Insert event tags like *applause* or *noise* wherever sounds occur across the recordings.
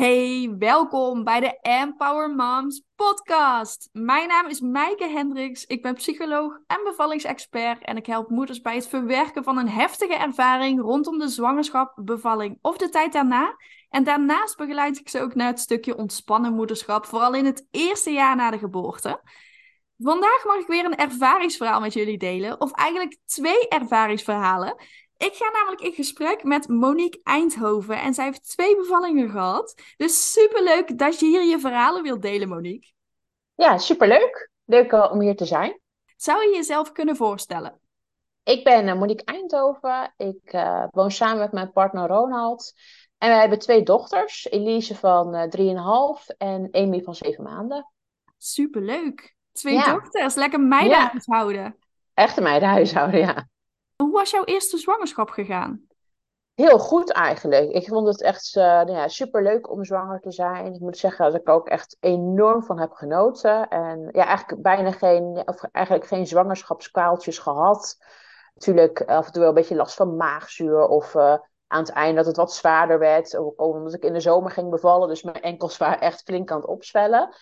Hey, welkom bij de Empower Moms podcast. Mijn naam is Maaike Hendricks. Ik ben psycholoog en bevallingsexpert en ik help moeders bij het verwerken van een heftige ervaring rondom de zwangerschap, bevalling of de tijd daarna. En daarnaast begeleid ik ze ook naar het stukje ontspannen moederschap, vooral in het eerste jaar na de geboorte. Vandaag mag ik weer een ervaringsverhaal met jullie delen, of eigenlijk twee ervaringsverhalen. Ik ga namelijk in gesprek met Monique Eindhoven en zij heeft twee bevallingen gehad. Dus superleuk dat je hier je verhalen wilt delen, Monique. Ja, superleuk. Leuk uh, om hier te zijn. Zou je jezelf kunnen voorstellen? Ik ben uh, Monique Eindhoven. Ik uh, woon samen met mijn partner Ronald. En wij hebben twee dochters. Elise van 3,5 en Amy van 7 maanden. Superleuk. Twee ja. dochters. Lekker meidenhuishouden. Ja. Echte meidenhuishouden, ja. Hoe was jouw eerste zwangerschap gegaan? Heel goed eigenlijk. Ik vond het echt uh, nou ja, super leuk om zwanger te zijn. Ik moet zeggen dat ik ook echt enorm van heb genoten. En ja, eigenlijk bijna geen, of eigenlijk geen zwangerschapskwaaltjes gehad. Natuurlijk af en toe wel een beetje last van maagzuur of uh, aan het einde dat het wat zwaarder werd. Ook omdat ik in de zomer ging bevallen, dus mijn enkels waren echt flink aan het opzwellen.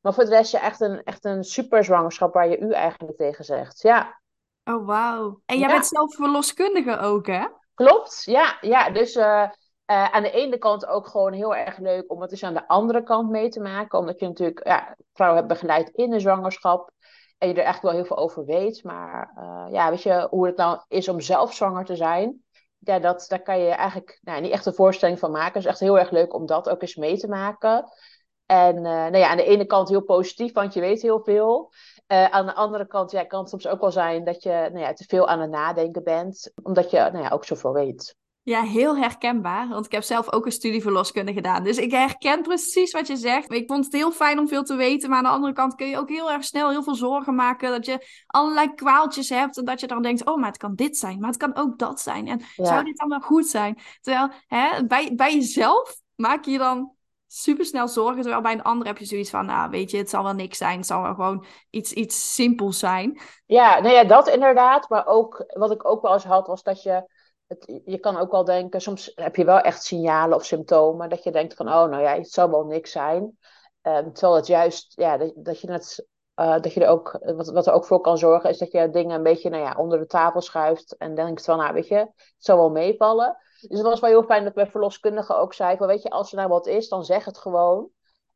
Maar voor de rest ja, echt een, echt een super zwangerschap waar je u eigenlijk tegen zegt. Ja, Oh, wauw. En jij bent zelf verloskundige ook, hè? Klopt, ja. ja. Dus uh, uh, aan de ene kant ook gewoon heel erg leuk om het dus aan de andere kant mee te maken. Omdat je natuurlijk ja, vrouwen hebt begeleid in de zwangerschap. En je er echt wel heel veel over weet. Maar uh, ja, weet je hoe het nou is om zelf zwanger te zijn? Ja, dat, daar kan je eigenlijk nou, niet echt een voorstelling van maken. Het is echt heel erg leuk om dat ook eens mee te maken. En nou ja, aan de ene kant heel positief, want je weet heel veel. Uh, aan de andere kant ja, kan het soms ook wel zijn dat je nou ja, te veel aan het nadenken bent, omdat je nou ja, ook zoveel weet. Ja, heel herkenbaar. Want ik heb zelf ook een studie verloskunde gedaan. Dus ik herken precies wat je zegt. Ik vond het heel fijn om veel te weten. Maar aan de andere kant kun je ook heel erg snel heel veel zorgen maken. Dat je allerlei kwaaltjes hebt. En dat je dan denkt, oh, maar het kan dit zijn. Maar het kan ook dat zijn. En ja. zou dit dan wel goed zijn? Terwijl hè, bij, bij jezelf maak je dan super snel zorgen. Terwijl bij een ander heb je zoiets van, nou weet je, het zal wel niks zijn. Het zal wel gewoon iets, iets simpels zijn. Ja, nou ja, dat inderdaad. Maar ook, wat ik ook wel eens had, was dat je... Het, je kan ook wel denken, soms heb je wel echt signalen of symptomen. Dat je denkt van, oh nou ja, het zal wel niks zijn. Um, terwijl het juist, ja, dat, dat je het... Uh, dat je er ook, wat, wat er ook voor kan zorgen, is dat je dingen een beetje nou ja, onder de tafel schuift. En denkt van, nou weet je, het zal wel meevallen. Dus het was wel heel fijn dat mijn verloskundige ook zei: van weet je, als er nou wat is, dan zeg het gewoon.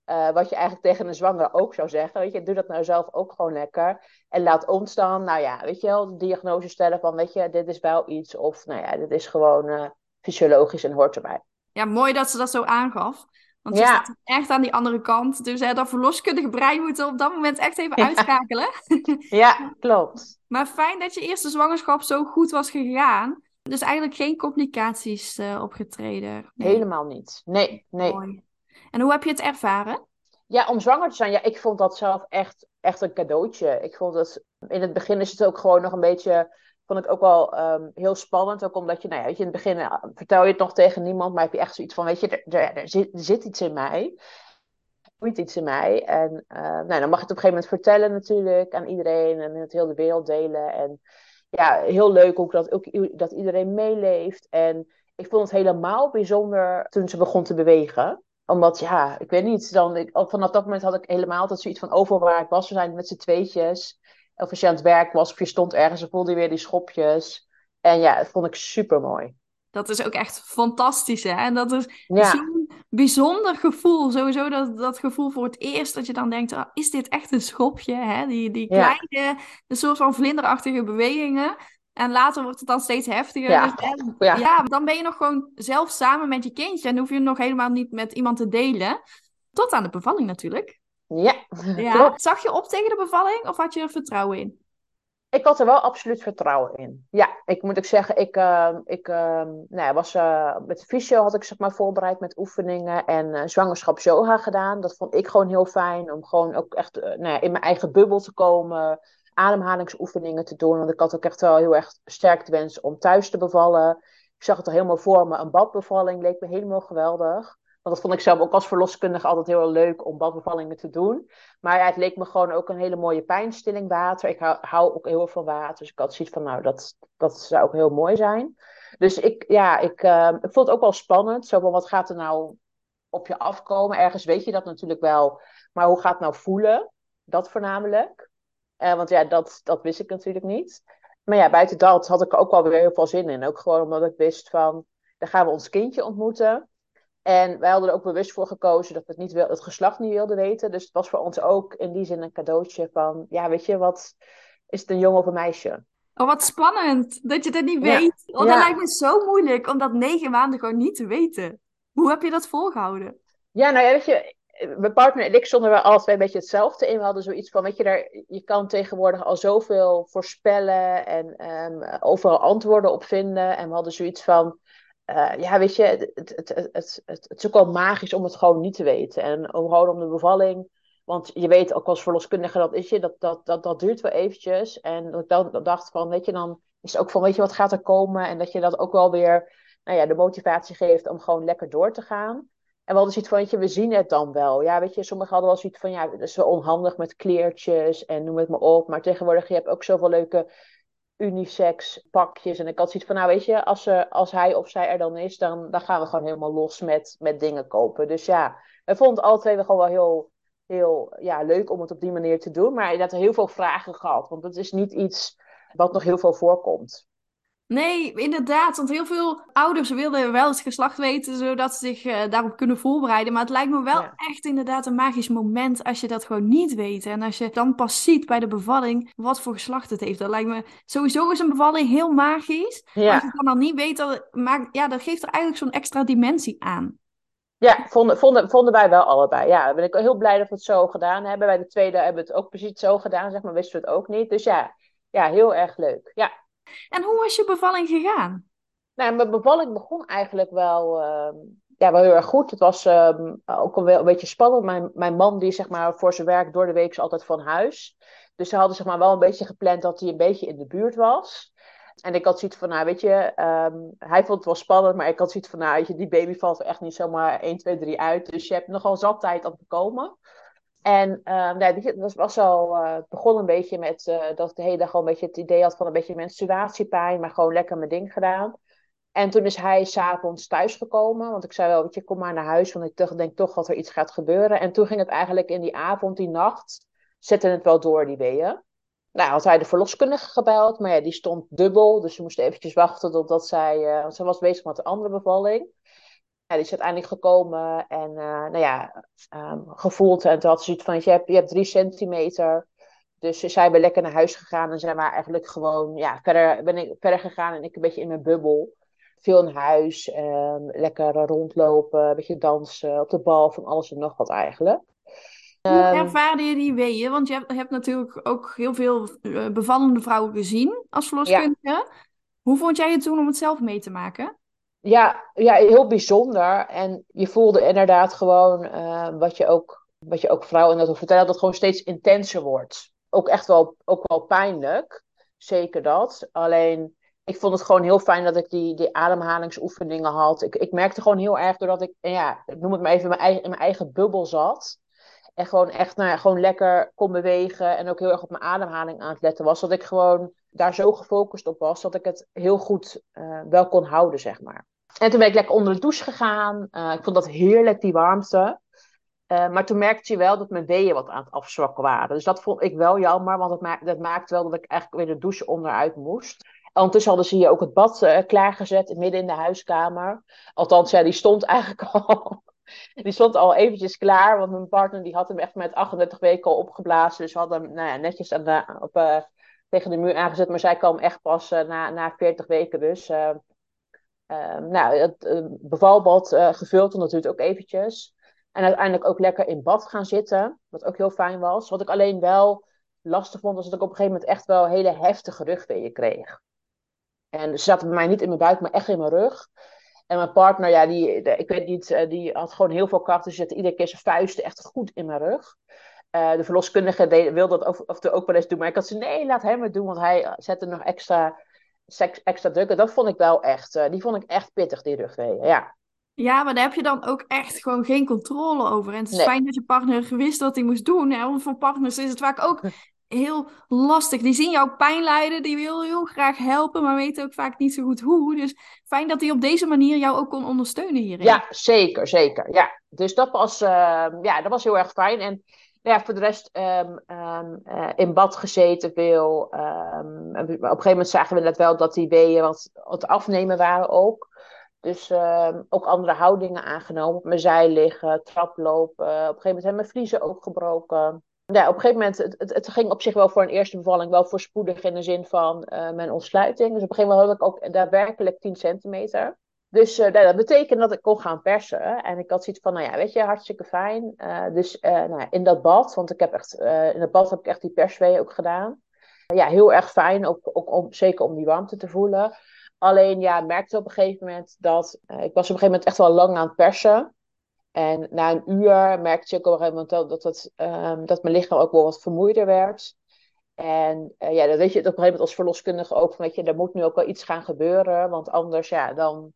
Uh, wat je eigenlijk tegen een zwangere ook zou zeggen. Weet je, doe dat nou zelf ook gewoon lekker. En laat ons dan, nou ja, weet je de diagnose stellen van, weet je, dit is wel iets. Of, nou ja, dit is gewoon uh, fysiologisch en hoort erbij. Ja, mooi dat ze dat zo aangaf. Want je ja. echt aan die andere kant. Dus hè, dat verloskundige brein moeten op dat moment echt even uitschakelen. *laughs* ja, klopt. Maar fijn dat je eerste zwangerschap zo goed was gegaan. Dus eigenlijk geen complicaties uh, opgetreden? Nee. Helemaal niet. Nee, nee. Mooi. En hoe heb je het ervaren? Ja, om zwanger te zijn, ja, ik vond dat zelf echt, echt een cadeautje. Ik vond het, in het begin is het ook gewoon nog een beetje, vond ik ook wel um, heel spannend. Ook omdat je, nou ja, weet je, in het begin uh, vertel je het nog tegen niemand, maar heb je echt zoiets van, weet je, er, er, zit, iets in mij. Er iets in mij. En uh, nou, dan mag je het op een gegeven moment vertellen natuurlijk aan iedereen en met heel de wereld delen. En ja, heel leuk ook dat, ook dat iedereen meeleeft. En ik vond het helemaal bijzonder toen ze begon te bewegen. Omdat, ja, ik weet niet, dan, ik, vanaf dat moment had ik helemaal altijd zoiets van overal waar ik was. We zijn met z'n tweetjes. Of als je aan het werk was of je stond ergens, dan voelde je weer die schopjes. En ja, dat vond ik super mooi. Dat is ook echt fantastisch, hè? En dat is ja. zo'n bijzonder gevoel. Sowieso dat, dat gevoel voor het eerst dat je dan denkt... Oh, is dit echt een schopje? Hè? Die, die kleine, ja. een soort van vlinderachtige bewegingen. En later wordt het dan steeds heftiger. Ja. Dus, en, ja. ja, dan ben je nog gewoon zelf samen met je kindje. En hoef je nog helemaal niet met iemand te delen. Tot aan de bevalling natuurlijk. Ja, ja. Zag je op tegen de bevalling of had je er vertrouwen in? Ik had er wel absoluut vertrouwen in. Ja, ik moet ook zeggen, ik, uh, ik uh, nou ja, was uh, met de fysio had ik zeg maar voorbereid met oefeningen en uh, zwangerschap yoga gedaan. Dat vond ik gewoon heel fijn om gewoon ook echt nou ja, in mijn eigen bubbel te komen, ademhalingsoefeningen te doen. Want ik had ook echt wel heel erg sterk de wens om thuis te bevallen. Ik zag het al helemaal voor me, een badbevalling leek me helemaal geweldig. Want dat vond ik zelf ook als verloskundige altijd heel leuk om badbevallingen te doen. Maar het leek me gewoon ook een hele mooie pijnstilling water. Ik hou, hou ook heel erg van water. Dus ik had zoiets van, nou, dat, dat zou ook heel mooi zijn. Dus ik, ja, ik, uh, ik vond het ook wel spannend. Zo van, wat gaat er nou op je afkomen. Ergens weet je dat natuurlijk wel. Maar hoe gaat het nou voelen? Dat voornamelijk. Uh, want ja, dat, dat wist ik natuurlijk niet. Maar ja, buiten dat had ik er ook wel weer heel veel zin in. Ook gewoon omdat ik wist van, dan gaan we ons kindje ontmoeten. En wij hadden er ook bewust voor gekozen dat we het, niet wil, het geslacht niet wilden weten. Dus het was voor ons ook in die zin een cadeautje van, ja, weet je, wat is het een jongen of een meisje? Oh, wat spannend dat je dat niet weet. Ja. Oh, dat lijkt me zo moeilijk om dat negen maanden gewoon niet te weten. Hoe heb je dat volgehouden? Ja, nou ja, weet je, mijn partner en ik stonden wel altijd een beetje hetzelfde in. We hadden zoiets van, weet je, daar, je kan tegenwoordig al zoveel voorspellen en um, overal antwoorden op vinden. En we hadden zoiets van, uh, ja, weet je, het, het, het, het, is ook wel magisch om het gewoon niet te weten. En om gewoon om de bevalling, want je weet ook als verloskundige, dat is je, dat, dat, dat, dat duurt wel eventjes. En dat ik dan dacht van, weet je, dan is het ook van, weet je, wat gaat er komen? En dat je dat ook wel weer, nou ja, de motivatie geeft om gewoon lekker door te gaan. En we hadden zoiets van, weet je, we zien het dan wel. Ja, weet je, sommigen hadden wel zoiets van, ja, het is wel onhandig met kleertjes en noem het maar op. Maar tegenwoordig, je hebt ook zoveel leuke unisex pakjes. En ik had zoiets van, nou weet je, als, er, als hij of zij er dan is, dan, dan gaan we gewoon helemaal los met, met dingen kopen. Dus ja, we vonden alle twee gewoon wel heel, heel ja, leuk om het op die manier te doen. Maar dat er heel veel vragen gehad, want dat is niet iets wat nog heel veel voorkomt. Nee, inderdaad. Want heel veel ouders willen wel het geslacht weten, zodat ze zich uh, daarop kunnen voorbereiden. Maar het lijkt me wel echt inderdaad een magisch moment als je dat gewoon niet weet. En als je dan pas ziet bij de bevalling wat voor geslacht het heeft. Dat lijkt me sowieso is een bevalling heel magisch. Ja. Als je dan, dan niet weet, dat, maakt, ja, dat geeft er eigenlijk zo'n extra dimensie aan. Ja, vonden, vonden, vonden wij wel allebei. Ja, ben ik heel blij dat we het zo gedaan hebben. Bij de tweede hebben we het ook precies zo gedaan, zeg maar, wisten we het ook niet. Dus ja, ja heel erg leuk. Ja. En hoe was je bevalling gegaan? Nou, mijn bevalling begon eigenlijk wel, uh, ja, wel heel erg goed. Het was uh, ook wel een beetje spannend. Mijn, mijn man, die zeg maar voor zijn werk door de week is altijd van huis. Dus ze hadden zeg maar wel een beetje gepland dat hij een beetje in de buurt was. En ik had zoiets van, nou weet je, um, hij vond het wel spannend, maar ik had zoiets van, nou je, die baby valt er echt niet zomaar 1, 2, 3 uit. Dus je hebt nogal zat tijd om te komen. En uh, nee, het was, al, uh, begon een beetje met uh, dat ik de hele dag gewoon een beetje het idee had van een beetje menstruatiepijn, maar gewoon lekker mijn ding gedaan. En toen is hij s'avonds thuisgekomen, want ik zei wel, weet je, kom maar naar huis, want ik denk toch dat er iets gaat gebeuren. En toen ging het eigenlijk in die avond, die nacht, zette het wel door, die weeën. Nou, had hij de verloskundige gebeld, maar ja, die stond dubbel, dus ze moesten eventjes wachten totdat zij, want ze was bezig met een andere bevalling ja, die is uiteindelijk gekomen en uh, nou ja, um, gevoeld. En toen had ze zoiets van, je hebt, je hebt drie centimeter. Dus zij ben lekker naar huis gegaan en zijn maar eigenlijk gewoon, ja, verder ben ik verder gegaan en ik een beetje in mijn bubbel. Veel in huis, um, lekker rondlopen, een beetje dansen, op de bal, van alles en nog wat eigenlijk. Hoe um, ervaarde je die weeën? Want je hebt, hebt natuurlijk ook heel veel uh, bevallende vrouwen gezien als verloskundige. Ja. Hoe vond jij het toen om het zelf mee te maken? Ja, ja, heel bijzonder. En je voelde inderdaad gewoon uh, wat, je ook, wat je ook vrouwen dat vertellen, dat het gewoon steeds intenser wordt. Ook echt wel, ook wel pijnlijk. Zeker dat. Alleen, ik vond het gewoon heel fijn dat ik die, die ademhalingsoefeningen had. Ik, ik merkte gewoon heel erg doordat ik, ja, ik noem het maar even, in mijn eigen, in mijn eigen bubbel zat. En gewoon echt nou ja, gewoon lekker kon bewegen. En ook heel erg op mijn ademhaling aan het letten was. Dat ik gewoon daar zo gefocust op was. Dat ik het heel goed uh, wel kon houden, zeg maar. En toen ben ik lekker onder de douche gegaan. Uh, ik vond dat heerlijk, die warmte. Uh, maar toen merkte je wel dat mijn weeën wat aan het afzwakken waren. Dus dat vond ik wel jammer, want dat, maakt, wel dat ik eigenlijk weer de douche onderuit moest. Ondertussen hadden ze hier ook het bad uh, klaargezet, midden in de huiskamer. Althans, ja, die stond eigenlijk *laughs* al. die stond al eventjes klaar, want mijn partner die had hem echt met 38 weken al opgeblazen. Dus we hadden hem nou ja, netjes aan de, op, tegen de muur aangezet. Maar zij kwam echt pas na, na 40 weken dus. Uh, nou, het uh, bevalbad uh, gevuld natuurlijk ook eventjes. En uiteindelijk ook lekker in bad gaan zitten, wat ook heel fijn was. Wat ik alleen wel lastig vond, was dat ik op een gegeven moment echt wel hele heftige rugweeën kreeg. En ze zaten bij mij niet in mijn buik, maar echt in mijn rug. En mijn partner, ja, die, ik weet niet, eh, die had gewoon heel veel kracht. Dus zette iedere keer zijn vuisten echt goed in mijn rug. De verloskundige wilde dat of ook wel eens doen. Maar ik had ze, nee, laat hem het doen. Want hij zette nog extra extra druk. dat vond ik wel echt, uh, die vond ik echt pittig, die rugweeën. Ja. Ja, maar daar heb je dan ook echt gewoon geen controle over. En het is nee. fijn dat je partner wist wat hij moest doen. Hè? Want voor partners is het vaak ook heel lastig. Die zien jouw pijn lijden, die wil heel graag helpen, maar weten ook vaak niet zo goed hoe. Dus fijn dat hij op deze manier jou ook kon ondersteunen hierin. Ja, zeker, zeker. Ja, dus dat was, ehm, ja, dat was heel erg fijn. En ja, voor de rest ehm, ehm, eh, in bad gezeten veel. op een gegeven moment zagen we net wel dat die weeën wat, wat afnemen waren ook. Dus ook andere houdingen aangenomen. Op mijn zij liggen, traplopen. op een gegeven moment hebben mijn vliezen ook gebroken ja, op een gegeven moment, het, het, het, ging op zich wel voor een eerste bevalling wel voorspoedig in de zin van uh, mijn ontsluiting. Dus op een gegeven moment had ik ook daadwerkelijk 10 centimeter. Dus uh, dat betekende dat ik kon gaan persen. En ik had zoiets van, nou ja, weet je, hartstikke fijn. Uh, dus nou, in dat bad, want ik heb echt, in het bad heb ik echt die perswee ook gedaan. ja, heel erg fijn, ook, ook om, zeker om die warmte te voelen. Alleen ja, merkte op een gegeven moment dat, ik was op een gegeven moment echt wel lang aan het persen. En na een uur merkte ik op een gegeven moment dat, dat, um, dat mijn lichaam ook wel wat vermoeider werd. En ja, dan weet je het op een gegeven moment als verloskundige ook van, weet je, er moet nu ook wel iets gaan gebeuren, want anders, ja, dan,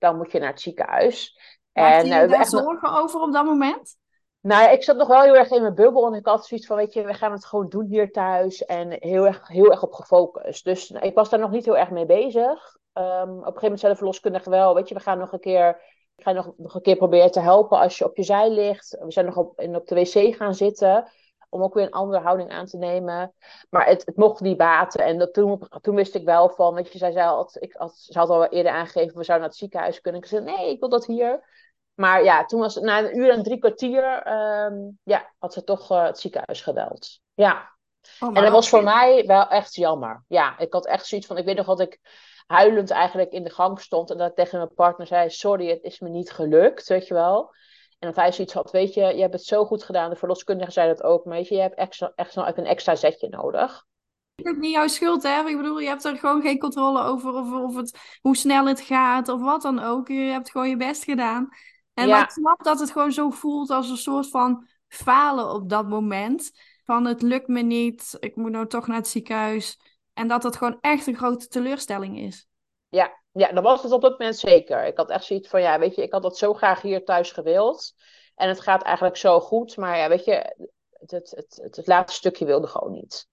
dan moet je naar het ziekenhuis. Maakte je uh, daar zorgen over op dat moment? Nou ik zat nog wel heel erg in mijn bubbel en ik had zoiets van, weet je, we gaan het gewoon doen hier thuis en heel erg, heel erg op gefocust. Dus ik was daar nog niet heel erg mee bezig. Um, op een gegeven moment zei de verloskundige wel, weet je, we gaan nog een keer ik ga nog, nog een keer proberen te helpen als je op je zij ligt. We zijn nog op, in, op de wc gaan zitten. Om ook weer een andere houding aan te nemen. Maar het, het mocht niet baten. En dat, toen, toen wist ik wel van. Weet je, zij zei al, ik had, ze had al eerder aangegeven. We zouden naar het ziekenhuis kunnen. Ik zei: Nee, ik wil dat hier. Maar ja, toen was na een uur en drie kwartier. Um, ja, had ze toch uh, het ziekenhuis gebeld. Ja. Oh, en dat was voor mij wel echt jammer. Ja, ik had echt zoiets van. Ik weet nog dat ik huilend eigenlijk in de gang stond. En dat ik tegen mijn partner zei: Sorry, het is me niet gelukt, weet je wel. En dat hij zoiets had: Weet je, je hebt het zo goed gedaan. De verloskundige zei dat ook. Maar weet je, je hebt extra, echt nog even een extra zetje nodig. Het is ook niet jouw schuld, hè? Ik bedoel, je hebt er gewoon geen controle over of, of het, hoe snel het gaat of wat dan ook. Je hebt gewoon je best gedaan. En ja. ik snap dat het gewoon zo voelt als een soort van falen op dat moment. Van het lukt me niet, ik moet nou toch naar het ziekenhuis. En dat dat gewoon echt een grote teleurstelling is. Ja, ja, dat was het op dat moment zeker. Ik had echt zoiets van, ja, weet je, ik had dat zo graag hier thuis gewild. En het gaat eigenlijk zo goed, maar ja, weet je, het, het, het, het laatste stukje wilde gewoon niet.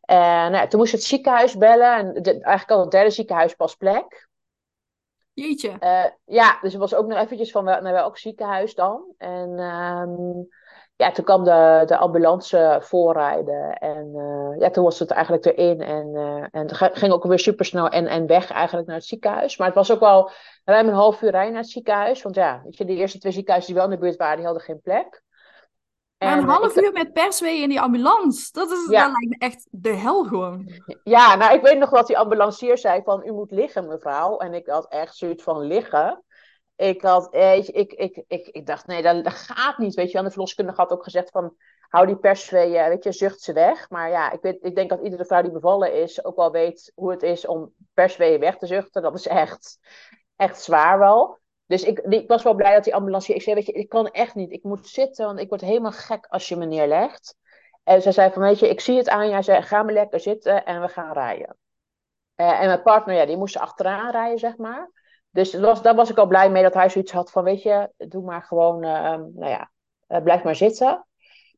En nou, toen moest het ziekenhuis bellen. En eigenlijk al het derde ziekenhuis pas plek. Jeetje. Uh, ja, dus het was ook nog eventjes van naar welk ziekenhuis dan. En um, ja, toen kwam de, de ambulance voorrijden. En uh, ja, toen was het eigenlijk erin. En, uh, en het ging ook weer supersnel en, en weg eigenlijk naar het ziekenhuis. Maar het was ook wel ruim een half uur rijden naar het ziekenhuis. Want ja, weet je, de eerste twee ziekenhuizen die wel in de buurt waren, die hadden geen plek. Maar een half uur met perswee in die ambulance. Dat, is, ja. dat lijkt me echt de hel gewoon. Ja, nou ik weet nog wat die ambulancier zei van... U moet liggen mevrouw. En ik had echt zoiets van liggen. Ik, had, eh, ik, ik, ik, ik dacht, nee, dat, gaat niet. Weet je, en de verloskundige had ook gezegd van, hou die persvee, weet je, zucht ze weg. Maar ja, ik, weet, ik denk dat iedere vrouw die bevallen is ook wel weet hoe het is om persweeën weg te zuchten. Dat is echt, echt zwaar wel. Dus ik, ik was wel blij dat die ambulance, ik zei, weet je, ik kan echt niet. Ik moet zitten, want ik word helemaal gek als je me neerlegt. En ze zei van, weet je, ik zie het aan je. Zij ga me lekker zitten en we gaan rijden. Uh, en mijn partner, ja, die moest achteraan rijden, zeg maar. Dus was, daar was ik al blij mee dat hij zoiets had van, weet je, doe maar gewoon, uh, nou ja, uh, blijf maar zitten.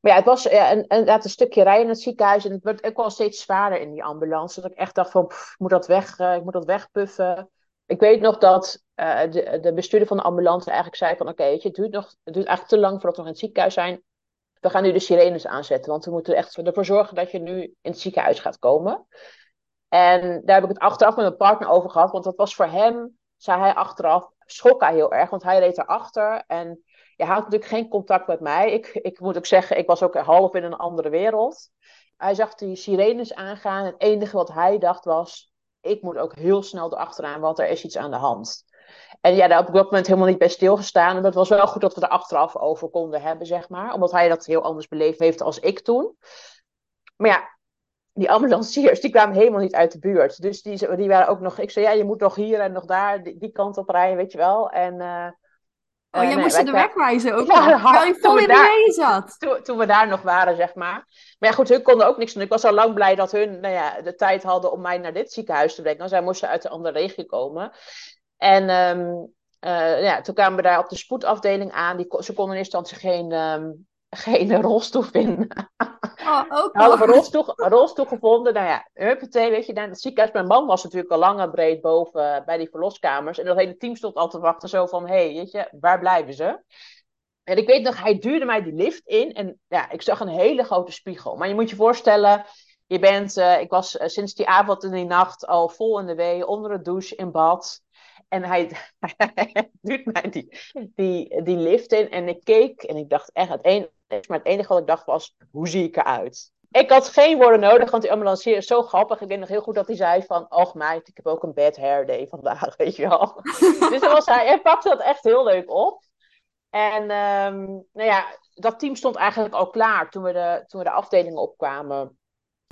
Maar ja, het was uh, een, een, een, stukje rijden in het ziekenhuis en het werd ook wel steeds zwaarder in die ambulance. Dat ik echt dacht van, moet dat weg, eh, ik moet dat wegpuffen. Ik weet nog dat de, de bestuurder van de ambulance eigenlijk zei van, oké, je, het duurt, nog, het duurt eigenlijk te lang voordat we nog in het ziekenhuis zijn. We gaan nu de sirenes aanzetten, want we moeten echt ervoor zorgen dat je nu in het ziekenhuis gaat komen. En daar heb ik het achteraf met mijn partner over gehad, want dat was voor hem zei hij achteraf, schrok hij heel erg, want hij reed erachter. En hij had natuurlijk geen contact met mij. Ik, ik moet ook zeggen, ik was ook half in een andere wereld. Hij zag die sirenes aangaan. Het enige wat hij dacht was, ik moet ook heel snel erachteraan, want er is iets aan de hand. En ja, daar heb ik op dat moment helemaal niet bij stilgestaan. En het was wel goed dat we er achteraf over konden hebben, zeg maar. Omdat hij dat heel anders beleefd heeft als ik toen. Maar ja, die ambulanciers, die kwamen helemaal niet uit de buurt. Dus die, die waren ook nog... Ik zei, ja, je moet nog hier en nog daar, die, die kant op rijden, weet je wel. En... Uh, oh, jij uh, moest de weg wijzen ook ja, *laughs* Terwijl je vol in de zat. Toen, toen, we daar nog waren, zeg maar. Maar ja, goed, hun konden ook niks doen. Ik was al lang blij dat hun nou ja, de tijd hadden om mij naar dit ziekenhuis te brengen. Zij moesten uit de andere regio komen. En um, uh, ja, toen kwamen we daar op de spoedafdeling aan. Die, ze konden in eerste instantie geen, um, geen rolstoel vinden. Oh, ook We hadden nog. een rolstoel, rolstoel gevonden. Nou ja, huppatee, weet je, naar het ziekenhuis. Mijn man was natuurlijk al lang en breed boven eh, bij die verloskamers. En dat hele team stond al te wachten, zo van, hé, hey, weet je, waar blijven ze? En ik weet nog, hij duwde mij die lift in. En ja, ik zag een hele grote spiegel. Maar je moet je voorstellen, je bent, eh, ik was eh, sinds die avond en die nacht al vol in de wee, onder de douche, in bad. En hij, *laughs* hij duwt mij die, die, die lift in. En ik keek en ik dacht echt, het enige, maar het enige wat ik dacht was, hoe zie ik eruit? Ik had geen woorden nodig, want die ambulancier is zo grappig. Ik weet nog heel goed dat hij zei van... Och meid, ik heb ook een bad hair day vandaag, *laughs* weet je wel. dus was hij, hij pakte dat echt heel leuk op. En ehm, nou ja, dat team stond eigenlijk al klaar toen we de, toen we de afdelingen opkwamen.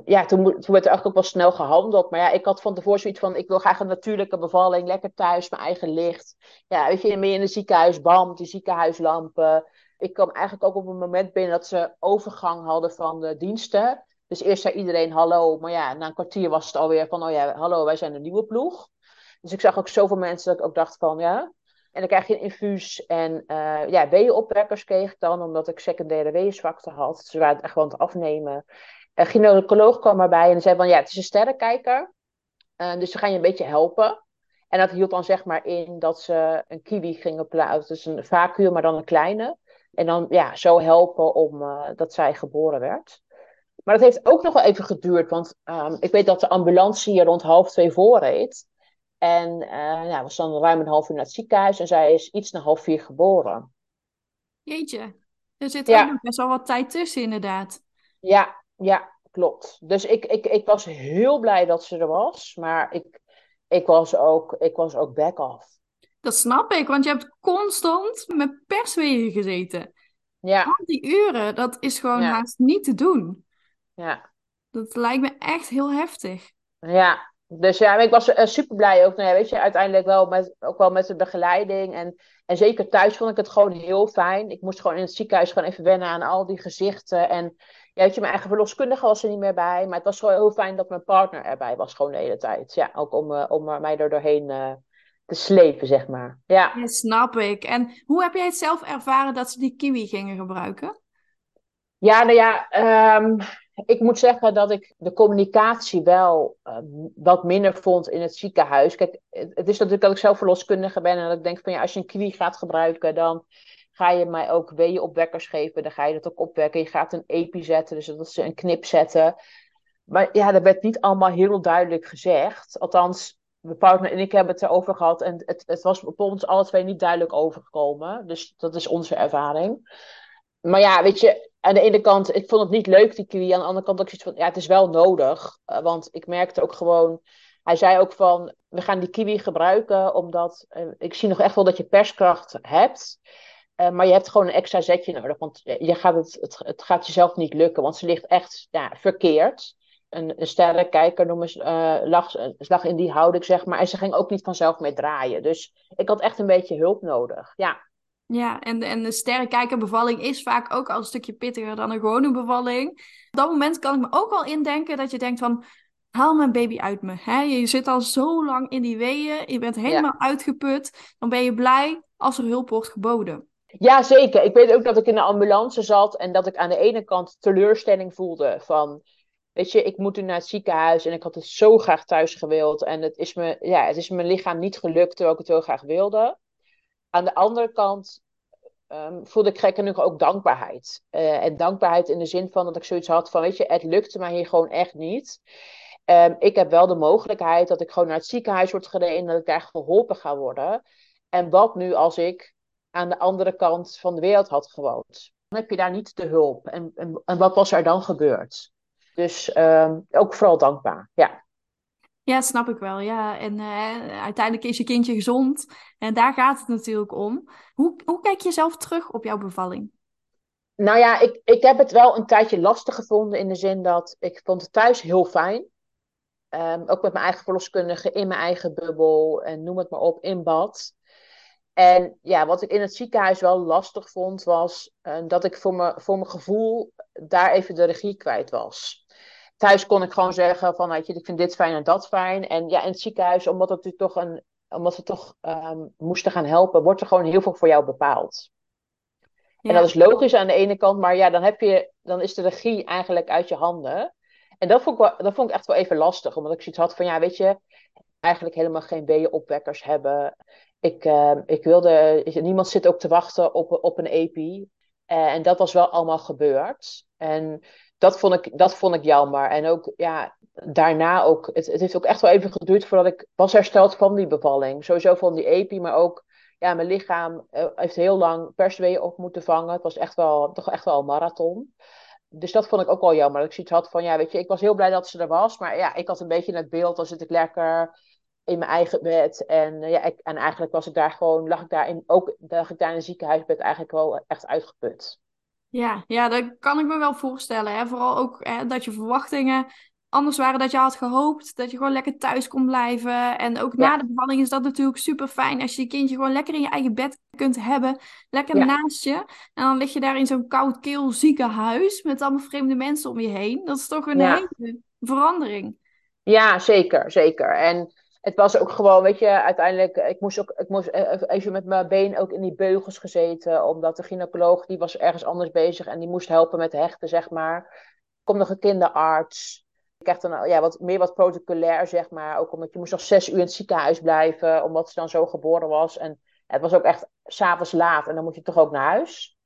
Ja, toen, toen werd er eigenlijk ook wel snel gehandeld. Maar ja, ik had van tevoren zoiets van... Ik wil graag een natuurlijke bevalling, lekker thuis, mijn eigen licht. Ja, weet je, je in een ziekenhuis, bam, die ziekenhuislampen ik kwam eigenlijk ook op een moment binnen dat ze overgang hadden van de diensten. Dus eerst zei iedereen hallo, maar ja, na een kwartier was het alweer van, oh ja, hallo, wij zijn een nieuwe ploeg. Dus ik zag ook zoveel mensen dat ik ook dacht van, ja. En dan krijg je een infuus en uh, ja, weeënopwekkers kreeg ik dan, omdat ik secundaire weeënzwakte had. Ze waren het echt gewoon te afnemen. Een gynaecoloog kwam erbij en zei van, ja, het is een sterrenkijker. Uh, dus ze gaan je een beetje helpen. En dat hield dan zeg maar in dat ze een kiwi gingen plaatsen, dus een vacuüm, maar dan een kleine. En dan ja, zo helpen om uh, dat zij geboren werd. Maar dat heeft ook nog wel even geduurd. Want um, ik weet dat de ambulance hier rond half twee voorreed. En uh, ja, was dan ruim een half uur naar het ziekenhuis. En zij is iets na half vier geboren. Jeetje. Er zit Ja. ook nog best wel wat tijd tussen, inderdaad. Ja, ja, klopt. Dus ik, ik, ik was heel blij dat ze er was. Maar ik, ik was ook, ik was ook back off. Dat snap ik, want je hebt constant met perswegen gezeten. Ja, Al die uren, dat is gewoon Ja. haast niet te doen. ja. Dat lijkt me echt heel heftig. Ja, dus ja, ik was uh, super blij ook. Nou ja, weet je, uiteindelijk wel met, ook wel met de begeleiding. En, en zeker thuis vond ik het gewoon heel fijn. Ik moest gewoon in het ziekenhuis gewoon even wennen aan al die gezichten. En ja, weet je, mijn eigen verloskundige was er niet meer bij. Maar het was gewoon heel fijn dat mijn partner erbij was, gewoon de hele tijd. Ja, ook om, uh, om mij er doorheen uh, te slepen, zeg maar. Ja. Ja, snap ik. En hoe heb jij het zelf ervaren dat ze die kiwi gingen gebruiken? Ja, nou ja, um, ik moet zeggen dat ik de communicatie wel uh, wat minder vond in het ziekenhuis. Kijk, het, het is natuurlijk dat ik zelf verloskundige ben en dat ik denk van ja, als je een kiwi gaat gebruiken, dan ga je mij ook weeënopwekkers geven. Dan ga je dat ook opwekken. Je gaat een epi zetten, dus dat ze een knip zetten. Maar ja, dat werd niet allemaal heel duidelijk gezegd. Althans, mijn partner en ik hebben het erover gehad en het, het was op ons alle twee niet duidelijk overgekomen. Dus dat is onze ervaring. Maar ja, weet je, aan de ene kant, ik vond het niet leuk, die kiwi. Aan de andere kant ook zoiets van, ja, het is wel nodig. Uh, want ik merkte ook gewoon, hij zei ook van, we gaan die kiwi gebruiken, omdat uh, ik zie nog echt wel dat je perskracht hebt. Uh, maar je hebt gewoon een extra zetje nodig, want je gaat het, het, het gaat jezelf niet lukken, want ze ligt echt ja, verkeerd. Een, een sterrenkijker noemen ze, lag, lag in die houding, zeg maar. En ze ging ook niet vanzelf mee draaien. Dus ik had echt een beetje hulp nodig, ja. Ja, en, en de sterrenkijkerbevalling is vaak ook al een stukje pittiger dan een gewone bevalling. Op dat moment kan ik me ook wel indenken dat je denkt van... Haal mijn baby uit me. Hè? Je zit al zo lang in die weeën. Je bent helemaal ja. uitgeput. Dan ben je blij als er hulp wordt geboden. Ja, zeker. Ik weet ook dat ik in de ambulance zat en dat ik aan de ene kant teleurstelling voelde van... Weet je, ik moet nu naar het ziekenhuis en ik had het zo graag thuis gewild. En het is me, ja, het is mijn lichaam niet gelukt terwijl ik het heel graag wilde. Aan de andere kant um, voelde ik gek genoeg ook dankbaarheid. Uh, en dankbaarheid in de zin van dat ik zoiets had van, weet je, het lukte mij hier gewoon echt niet. Um, ik heb wel de mogelijkheid dat ik gewoon naar het ziekenhuis word gereden en dat ik daar geholpen ga worden. En wat nu als ik aan de andere kant van de wereld had gewoond? Dan heb je daar niet de hulp. En, en, en wat was er dan gebeurd? Dus um, ook vooral dankbaar, ja. Ja, snap ik wel. Ja. En uh, uiteindelijk is je kindje gezond. En daar gaat het natuurlijk om. Hoe, hoe kijk je zelf terug op jouw bevalling? Nou ja, ik, ik heb het wel een tijdje lastig gevonden in de zin dat ik vond het thuis heel fijn. Um, ook met mijn eigen verloskundige, in mijn eigen bubbel en noem het maar op, in bad. En ja, wat ik in het ziekenhuis wel lastig vond, was uh, dat ik voor, me, voor mijn gevoel daar even de regie kwijt was thuis kon ik gewoon zeggen van, weet je, ik vind dit fijn en dat fijn. En ja, in het ziekenhuis, omdat, het toch een, omdat we toch um, moesten gaan helpen, wordt er gewoon heel veel voor jou bepaald. Ja. En dat is logisch aan de ene kant, maar ja, dan heb je, dan is de regie eigenlijk uit je handen. En dat vond, ik wel, dat vond ik echt wel even lastig. Omdat ik zoiets had van, ja, weet je, eigenlijk helemaal geen weeënopwekkers hebben. Ik, uh, ik wilde, niemand zit ook te wachten op, op een EP. Uh, en dat was wel allemaal gebeurd. En dat vond ik, dat vond ik jammer. En ook, ja, daarna ook, het, het heeft ook echt wel even geduurd voordat ik was hersteld van die bevalling. Sowieso van die EP, maar ook, ja, mijn lichaam uh, heeft heel lang persweeën op moeten vangen. Het was echt wel, toch echt wel een marathon dus dat vond ik ook wel jammer. Dat ik zoiets had van, ja, weet je, ik was heel blij dat ze er was. Maar ja, ik had een beetje het beeld, dan zit ik lekker in mijn eigen bed. En, ja, ik, en eigenlijk was ik daar gewoon, lag ik daar in, ook lag ik daar in een ziekenhuisbed eigenlijk wel echt uitgeput. Ja, ja, dat kan ik me wel voorstellen. Hè? Vooral ook hè, dat je verwachtingen anders waren dat je had gehoopt. Dat je gewoon lekker thuis kon blijven. En ook na de bevalling is dat natuurlijk super fijn. Als je je kindje gewoon lekker in je eigen bed kunt hebben. Lekker naast je. En dan lig je daar in zo'n koud, keel ziekenhuis. Met allemaal vreemde mensen om je heen. Dat is toch een hele verandering. Ja, zeker, zeker. En het was ook gewoon, weet je, uiteindelijk, ik moest ook, ik moest e-, even met mijn been ook in die beugels gezeten, omdat de gynaecoloog, die was ergens anders bezig en die moest helpen met hechten, zeg maar. Komt nog een kinderarts. Ik kreeg dan ja, wat, meer wat protocolair, zeg maar. Ook omdat je moest nog zes uur in het ziekenhuis blijven, omdat ze dan zo geboren was. En het was ook echt s'avonds laat en dan moet je toch ook naar huis.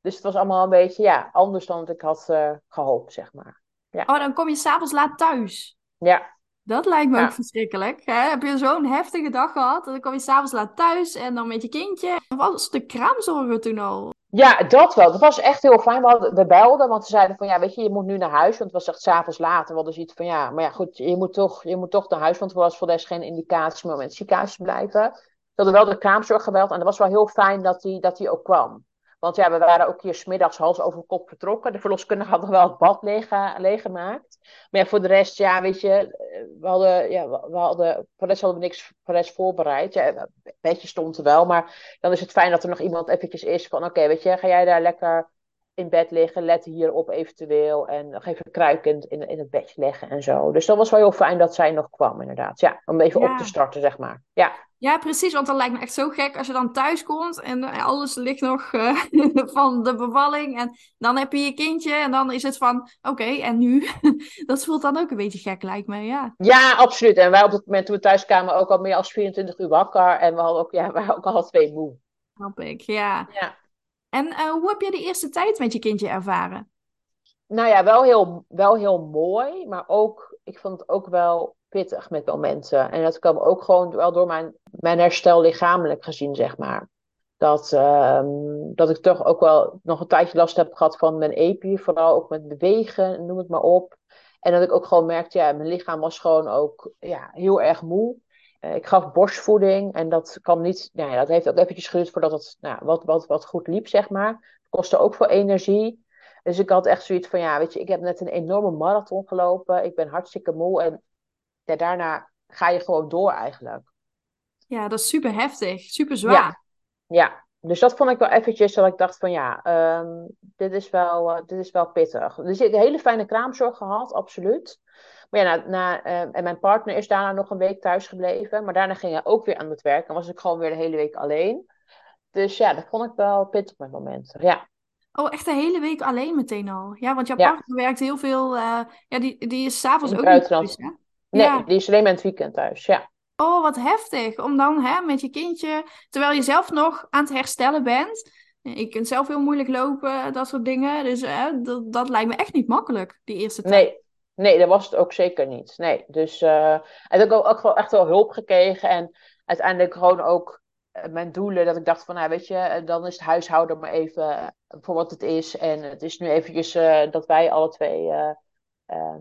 Dus het was allemaal een beetje, ja, anders dan ik had uh, gehoopt, zeg maar. Ja. Oh, dan kom je s'avonds laat thuis? Ja. Dat lijkt me ook verschrikkelijk. Hè? Heb je zo'n heftige dag gehad? Dan kom je s'avonds laat thuis en dan met je kindje. Was de kraamzorger toen al? Ja, dat wel. Dat was echt heel fijn. We, hadden, we belden, want ze zeiden van ja, weet je, je moet nu naar huis. Want het was echt s'avonds laat. En we hadden zoiets van ja, maar ja, goed, je moet toch, je moet toch naar huis. Want er was voor deze geen indicatie om in het ziekenhuis te blijven. We hadden wel de kraamzorg gebeld. En dat was wel heel fijn dat hij dat ook kwam. Want ja, we waren ook hier smiddags hals over kop vertrokken. De verloskundige hadden wel het bad leeg, leeggemaakt. Maar ja, voor de rest, ja, weet je, we hadden, ja, we hadden, voor de rest hadden we niks voor de rest voorbereid. Ja, een beetje stond er wel, maar dan is het fijn dat er nog iemand eventjes is van, oké, weet je, ga jij daar lekker in bed liggen, let hierop eventueel en nog even kruikend in, in het bedje leggen en zo. Dus dat was wel heel fijn dat zij nog kwam, inderdaad. Ja, om even op te starten, zeg maar. Ja. Ja, precies. Want dat lijkt me echt zo gek als je dan thuis komt en alles ligt nog uh, *laughs* van de bevalling. En dan heb je je kindje en dan is het van, oké, en nu? *laughs* dat voelt dan ook een beetje gek, lijkt me, ja. Ja, absoluut. En wij op het moment toen we thuis kwamen ook al meer als 24 uur wakker. En we hadden ook, ja, we waren ook al twee moe. Snap ik, ja. ja. En uh, hoe heb je de eerste tijd met je kindje ervaren? Nou ja, wel heel, wel heel mooi, maar ook, ik vond het ook wel pittig met momenten. En dat kwam ook gewoon wel door mijn, mijn herstel lichamelijk gezien, zeg maar. Dat, uh, dat ik toch ook wel nog een tijdje last heb gehad van mijn epi, vooral ook met bewegen, noem het maar op. En dat ik ook gewoon merkte, ja, mijn lichaam was gewoon ook ja, heel erg moe. Uh, ik gaf borstvoeding en dat kwam niet, nou ja, dat heeft ook eventjes geduurd voordat het nou, wat, wat, wat goed liep, zeg maar. Het kostte ook veel energie. Dus ik had echt zoiets van, ja, weet je, ik heb net een enorme marathon gelopen. Ik ben hartstikke moe en ja, daarna ga je gewoon door eigenlijk. Ja, dat is super heftig, super zwaar. Ja, ja. Dus dat vond ik wel eventjes dat ik dacht van ja, um, dit, is wel, uh, dit is wel pittig. Dus ik heb een hele fijne kraamzorg gehad, absoluut. Maar ja, na, na, uh, en mijn partner is daarna nog een week thuis gebleven. Maar daarna ging hij ook weer aan het werk. En was ik gewoon weer de hele week alleen. Dus ja, dat vond ik wel pittig met momenten. Ja. Oh, echt een hele week alleen meteen al? Ja, want jouw ja. partner werkt heel veel... Uh, ja, die, die is s'avonds ook niet thuis, hè? Nee, die is alleen maar het weekend thuis, ja. Oh, wat heftig. Om dan hè, met je kindje, terwijl je zelf nog aan het herstellen bent. Ik kan zelf heel moeilijk lopen, dat soort dingen. Dus hè, dat, dat lijkt me echt niet makkelijk, die eerste tijd. Nee, nee dat was het ook zeker niet. Nee, dus ik heb ook, ook echt wel hulp gekregen. En uiteindelijk gewoon ook uh, mijn doelen. Dat ik dacht van, nou weet je, uh, dan is het huishouden maar even voor wat het is. En het is nu eventjes dat wij alle twee,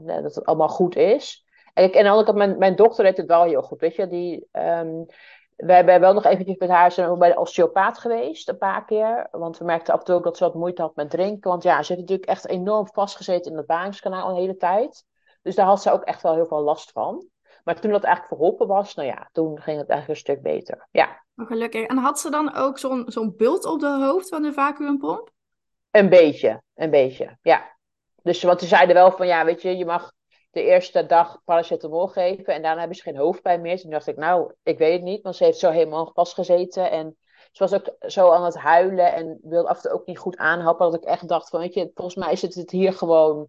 dat het allemaal goed is. En, ik, en had mijn, mijn dochter deed het wel heel goed, weet je. Die, um, we hebben wel nog eventjes met haar zijn bij de osteopaat geweest, een paar keer. Want we merkten af en toe ook dat ze wat moeite had met drinken. Want ja, ze heeft natuurlijk echt enorm vastgezeten in het baringskanaal een hele tijd. Dus daar had ze ook echt wel heel veel last van. Maar toen dat eigenlijk verholpen was, nou ja, toen ging het eigenlijk een stuk beter. Ja. Oh, gelukkig. En had ze dan ook zo'n zo'n bult op de hoofd van de vacuümpomp? Een beetje, een beetje, ja. Dus want ze zeiden wel van, ja, weet je, je mag de eerste dag paracetamol geven en daarna hebben ze geen hoofdpijn meer. Toen dacht ik, nou, ik weet het niet, want ze heeft zo helemaal vastgezeten. En ze was ook zo aan het huilen en wilde af en toe ook niet goed aanhappen. Dat ik echt dacht van, weet je, volgens mij zit het hier gewoon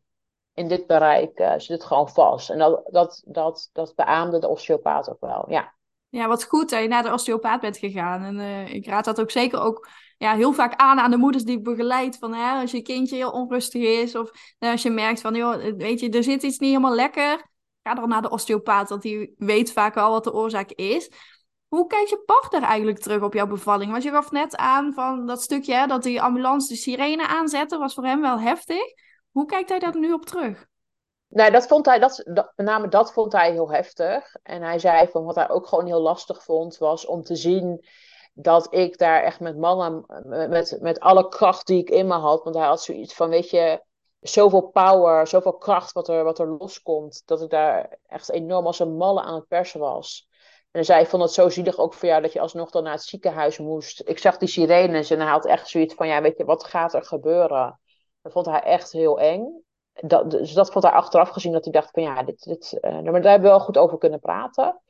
in dit bereik, uh, zit het gewoon vast. En dat, dat, dat, dat beaamde de osteopaat ook wel, ja. Ja, wat goed dat je naar de osteopaat bent gegaan. En uh, ik raad dat ook zeker ook ja, heel vaak aan aan de moeders die begeleid. Van hè, als je kindje heel onrustig is of als je merkt van, joh, weet je, er zit iets niet helemaal lekker. Ga dan naar de osteopaat, want die weet vaak al wat de oorzaak is. Hoe kijkt je partner eigenlijk terug op jouw bevalling? Want je gaf net aan van dat stukje hè, dat die ambulance de sirene aanzette, was voor hem wel heftig. Hoe kijkt hij daar nu op terug? Nou, dat vond hij, dat, dat, met name dat vond hij heel heftig. En hij zei van wat hij ook gewoon heel lastig vond, was om te zien dat ik daar echt met mannen, met, met alle kracht die ik in me had, want hij had zoiets van, weet je, zoveel power, zoveel kracht wat er, wat er loskomt, dat ik daar echt enorm als een malle aan het persen was. En ik vond het zo zielig ook voor jou dat je alsnog dan naar het ziekenhuis moest. Ik zag die sirenes en hij had echt zoiets van, ja, weet je, wat gaat er gebeuren? Dat vond hij echt heel eng. Dat, dus dat vond hij achteraf gezien dat hij dacht van, ja, dit, dit, maar daar hebben we wel goed over kunnen praten.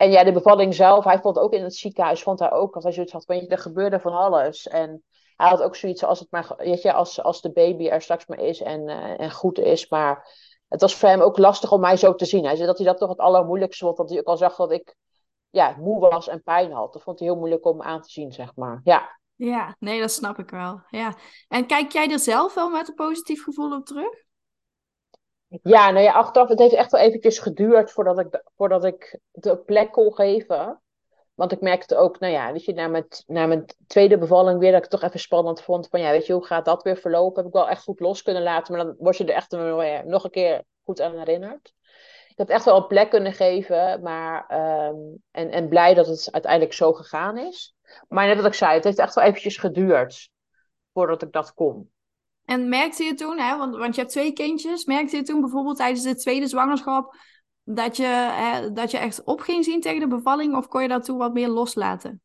En ja, de bevalling zelf, hij vond ook in het ziekenhuis, vond hij ook, als hij zoiets had, weet je, er gebeurde van alles. En hij had ook zoiets als het maar, weet je, als, als de baby er straks maar is en, uh, en goed is. Maar het was voor hem ook lastig om mij zo te zien. Hij zei dat hij dat toch het allermoeilijkste vond, dat hij ook al zag dat ik ja, moe was en pijn had. Dat vond hij heel moeilijk om aan te zien, zeg maar. Ja. Ja, nee, dat snap ik wel. Ja. En kijk jij er zelf wel met een positief gevoel op terug? Ja, nou ja, achteraf, het heeft echt wel eventjes geduurd voordat ik, voordat ik de plek kon geven. Want ik merkte ook, nou ja, weet je, na mijn, na mijn tweede bevalling weer, dat ik toch even spannend vond. Van ja, weet je, hoe gaat dat weer verlopen? Heb ik wel echt goed los kunnen laten, maar dan word je er echt nog een keer goed aan herinnerd. Ik heb echt wel een plek kunnen geven, maar, um, en, en blij dat het uiteindelijk zo gegaan is. Maar net wat ik zei, het heeft echt wel eventjes geduurd voordat ik dat kon. En merkte je toen, hè, want, want je hebt twee kindjes, merkte je toen bijvoorbeeld tijdens de tweede zwangerschap dat je, hè, dat je echt op ging zien tegen de bevalling of kon je dat toen wat meer loslaten?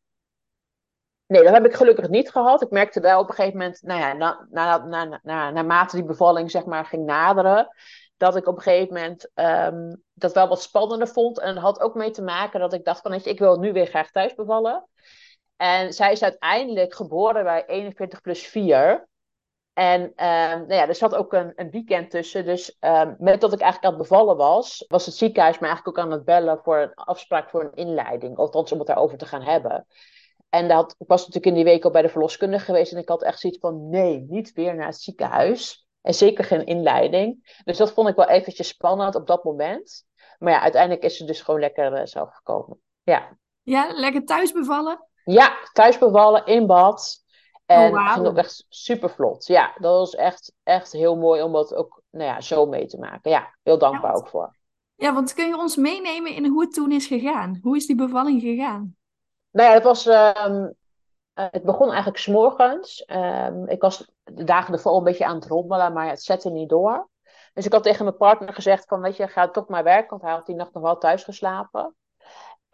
Nee, dat heb ik gelukkig niet gehad. Ik merkte wel op een gegeven moment, nou ja, na, na, na, na, naarmate die bevalling zeg maar ging naderen, dat ik op een gegeven moment um, dat wel wat spannender vond. En dat had ook mee te maken dat ik dacht van, ik wil nu weer graag thuis bevallen. En zij is uiteindelijk geboren bij 41 plus 4. En um, nou ja, er zat ook een, een weekend tussen. Dus um, met dat ik eigenlijk aan het bevallen was, was het ziekenhuis me eigenlijk ook aan het bellen voor een afspraak voor een inleiding. Althans, om het daarover te gaan hebben. En dat, ik was natuurlijk in die week al bij de verloskundige geweest. En ik had echt zoiets van: nee, niet weer naar het ziekenhuis. En zeker geen inleiding. Dus dat vond ik wel eventjes spannend op dat moment. Maar ja, uiteindelijk is ze dus gewoon lekker uh, zelf gekomen. Ja. Ja, lekker thuis bevallen? Ja, thuis bevallen, in bad. En oh, wow. ging ook echt super vlot. Ja, dat was echt, echt heel mooi om dat ook nou ja, zo mee te maken. Ja, heel dankbaar ja, ook voor. Ja, want kun je ons meenemen in hoe het toen is gegaan? Hoe is die bevalling gegaan? Nou ja, het was... Um, het begon eigenlijk s'morgens. Um, ik was de dagen ervoor een beetje aan het rommelen, maar het zette niet door. Dus ik had tegen mijn partner gezegd van, weet je, ga toch maar werken. Want hij had die nacht nog wel thuis geslapen.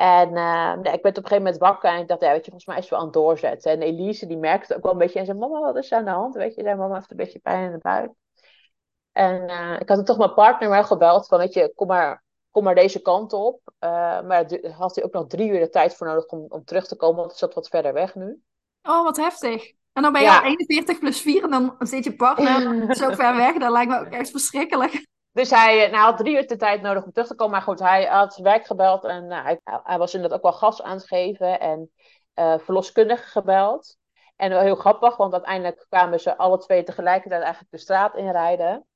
En uh, ik werd op een gegeven moment wakker en ik dacht, ja, weet je, volgens mij is het wel aan het doorzetten. En Elise, die merkte ook wel een beetje en zei, mama, wat is er aan de hand? Weet je, zei, mama heeft een beetje pijn in de buik. En uh, ik had toch mijn partner wel gebeld van, weet je, kom maar, kom maar deze kant op. Uh, maar had hij ook nog drie uur de tijd voor nodig om, om terug te komen, want het zat wat verder weg nu. Oh, wat heftig. En dan ben je ja. al 41 plus 4 en dan zit je partner *laughs* zo ver weg. Dat lijkt me ook echt verschrikkelijk. Dus hij nou, had drie uur de tijd nodig om terug te komen. Maar goed, hij had werk gebeld en nou, hij, hij, was inderdaad ook wel gas aan het geven. En uh, verloskundige gebeld. En heel grappig, want uiteindelijk kwamen ze alle twee tegelijkertijd eigenlijk de straat inrijden.